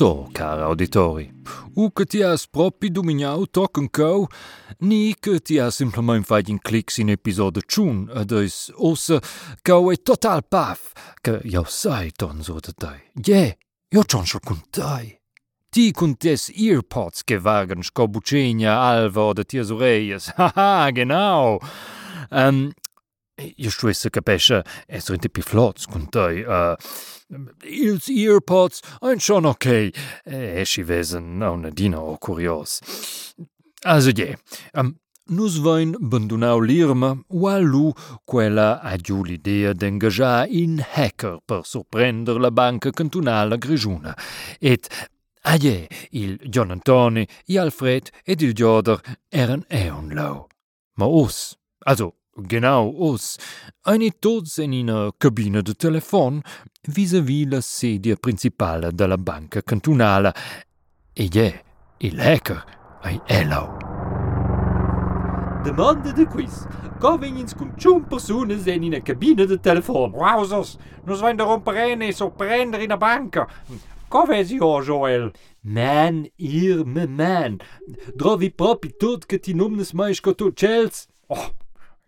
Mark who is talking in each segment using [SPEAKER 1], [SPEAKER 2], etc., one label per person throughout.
[SPEAKER 1] So, cara auditori, u che ti has propi dominau toc un cau, ni che ti has simplement fait in clics in episode tschun, ed eis ossa cau e total paf, che jau sai ton so da dai. Je, jo tschon schul kun. Ti kun tes earpods gewagen sco bucegna alva oder tias oreias, haha, genau. Ähm, io stesse capisce essere un più flotz con te. Uh, ils earpods ein schon okay. Eh, esci wesen una dino curios. Also je, um, nus vain bandunau l'irma, wallu quella ha giù l'idea d'engagiar in hacker per sorprender la banca cantonale grigiuna. Et Aie, il John Antoni, i Alfred ed il Joder eran eon lau. Ma us, also genau us, eine tots in una cabina de telefon vis-à-vis la sedia principale della banca cantonale. E je, il hacker, ai elau.
[SPEAKER 2] Demanda de quiz. Convenience con ciun personas en in a cabina de telefon.
[SPEAKER 3] Wowzers, nos vain de romperene e sorprender in a banca. Covesi o, Joel?
[SPEAKER 2] Man, ir me man. Drovi propi tot che ti numnes mais tu cels.
[SPEAKER 3] Oh,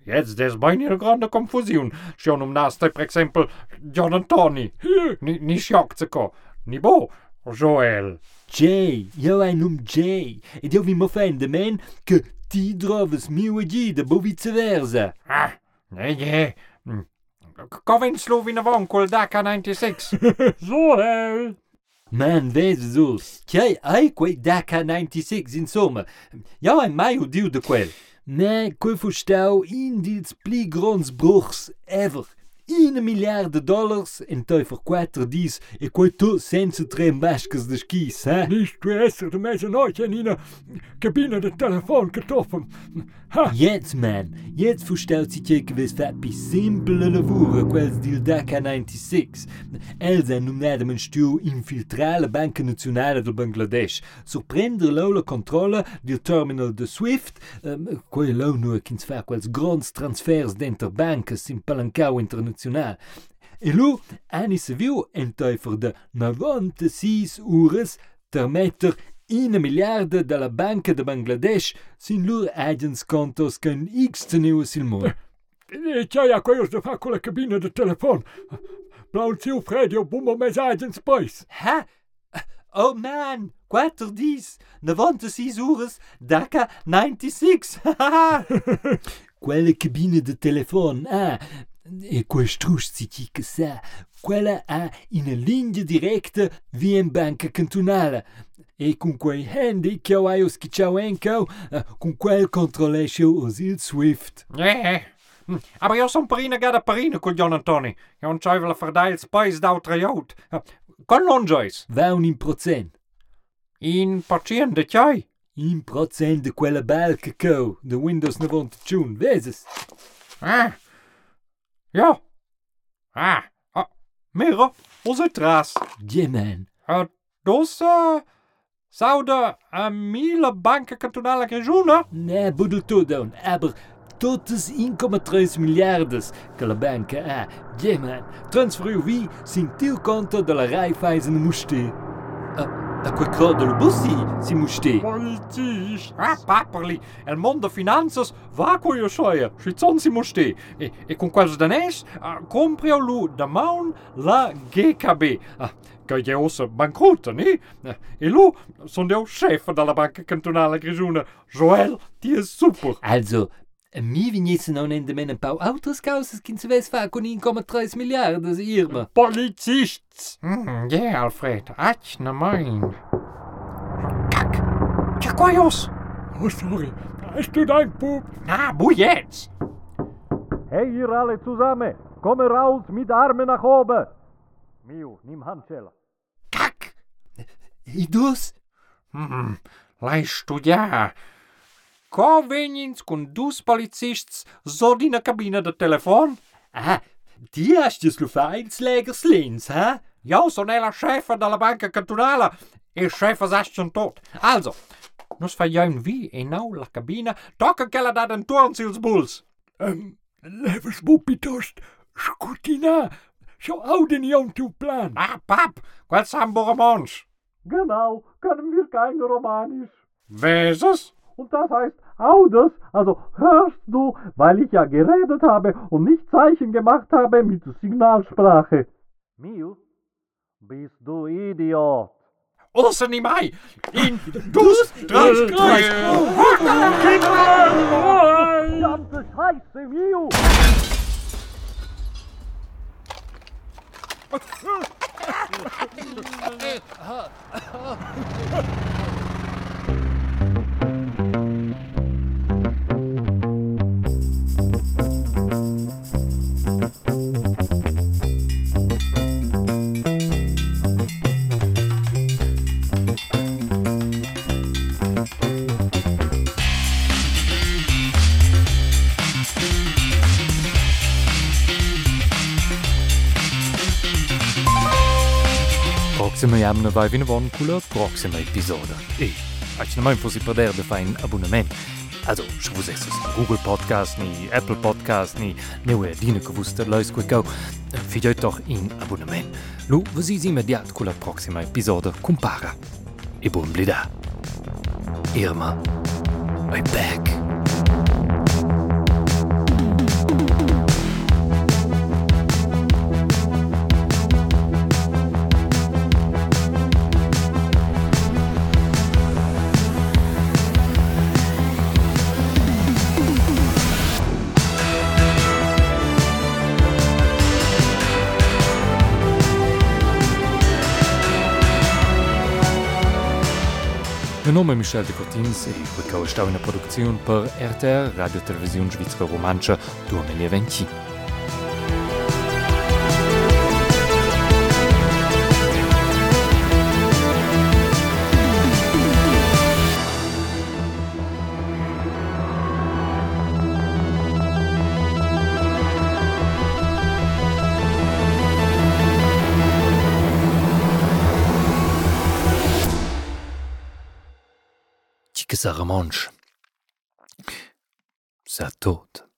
[SPEAKER 3] jetzt des meine eine grande confusion. Schon um naste, per exempel, John Antoni. Ni, ni scioczeco. Ni bo, Joel.
[SPEAKER 2] Jay, io hai num Jay. Ed io vi m'offende, man, che ti droves mio e gide, bo viceversa.
[SPEAKER 3] Ah, nee, nee. Covin slov in avon col DACA 96.
[SPEAKER 4] Joel!
[SPEAKER 2] Man, vezi sus. Chei ai quei DACA 96, insomma. Ja, hai mai udiu de quel. Nee, Kulfustau in dit Pligronsbruchs ever. Una miliarde dollars en toi for quattro dis e quei tu senza tre mascas de skis, eh?
[SPEAKER 4] Nicht du esser de mezzanotte in una cabina de telefon getroffen. Ha!
[SPEAKER 2] Jetzt, man, jetzt verstellt sich je gewiss fat bi simple lavura quels dil DACA 96. Els en num nedem en stu infiltrar la Banca Nazionale del Bangladesh, surprender lo la controlla dil terminal de Swift, um, quei lo nu kins fa quels grons transfers d'enter bancas in palancau internazional. E lu, ani se viu en teufer de 96 ures ter meter una miliarde dalla Banca de Bangladesh sin lur agens contos can x tenius il mondo.
[SPEAKER 4] E c'hai a queios de fa con la cabina de telefon. Blaun tiu Fredio bumbo mes agents pois.
[SPEAKER 2] Ha? Oh man, quattro dis, 96 ures, DACA 96. Quella cabina de telefon, ah, e com estouci que sa, qual é a uma linha direta via banca cantonal, e com quei handy é que eu hai osquiciau enco, eh, com qual controlesce os il Swift.
[SPEAKER 3] É, é. Hum, aber eu sou perina gada perina com John Antoni, eu não sei la verdade os pais da outra jout. Eh,
[SPEAKER 2] con longeis? Vão em procent.
[SPEAKER 3] Em procent de chai?
[SPEAKER 2] Em procent de quella balca co, de Windows 91, vezes,
[SPEAKER 3] Ah, Ja. Ah. ah. Onze tras.
[SPEAKER 2] Yeah man.
[SPEAKER 3] Uh, uh, Saude a mille banca cantonale grigiuna?
[SPEAKER 2] Ne, budel tu down, aber totes 1,3 miliardes que la banca ha. Yeah man, transferiu vi sin conto de la Raiffeisen muste. A, Da quei cor del bussi si stati.
[SPEAKER 4] Politisch.
[SPEAKER 3] Ah, papali. El mondo finanzas va con io scioia. Schizzon si stati. E, e con quasi danese uh, ah, comprio lu da maun la GKB. Ah, che è ossa bancotta, ne? Eh, e lu sono chefe chef la banca cantonale grisuna. Joel, ti è super.
[SPEAKER 2] Also, A mim vinhesse não nem de menos pau outras causas que tivesse faco com 1,3 miljardas e
[SPEAKER 4] irmã. Policists!
[SPEAKER 3] Mm, yeah, Alfred, ach na mein. Kack! Tchakojos!
[SPEAKER 4] Oh, sorry, hast du dein Pup?
[SPEAKER 3] Na, jetzt!
[SPEAKER 5] Hey, ihr alle zusammen! Komme raus mit Armen nach oben! Mio, nimm Handschelle.
[SPEAKER 3] Kack!
[SPEAKER 2] Idus? Hm,
[SPEAKER 3] mm, mm, leist du ja. convenience-kun dus policists zonder in de cabine de.
[SPEAKER 2] Ah, die is de Sloveniënslegers links, hè? Huh?
[SPEAKER 3] Ja, zo'n hele chef van de banken cantonale. E Ik chef is schon tot. Also, nos verjuim wie en nou la cabine, tokken kelle dat een toornzielsboels.
[SPEAKER 4] Um, levens boepitost, scutina, zo oud en jong plan.
[SPEAKER 3] Ah, pap, wat zijn borremons? Genau, kunnen wir geen romanisch.
[SPEAKER 4] Wezes?
[SPEAKER 3] Und das heißt Audes, also hörst du, weil ich ja geredet habe und nicht Zeichen gemacht habe mit Signalsprache. Miu, bist du Idiot.
[SPEAKER 4] Außer nie mai! In dus drei
[SPEAKER 3] Verdammte Scheiße, Miu!
[SPEAKER 2] Proxima jamna vai vina von cula proxima episoda. E, aici nu mai posi perder de fai un abonnement. Also, se vos esses Google Podcast, ni Apple Podcast, ni neue dine der leus quei gau, figlioi doch in abonnement. Lu, vos is immediat cula proxima episoda compara. E buon blida. Irma, I'm back. Mein Name ist é Michel de Cortins, ich bekomme eine Produktion per RTR, Radio Television Schweizer Romanche, 2020. bessere Mensch. Sei tot.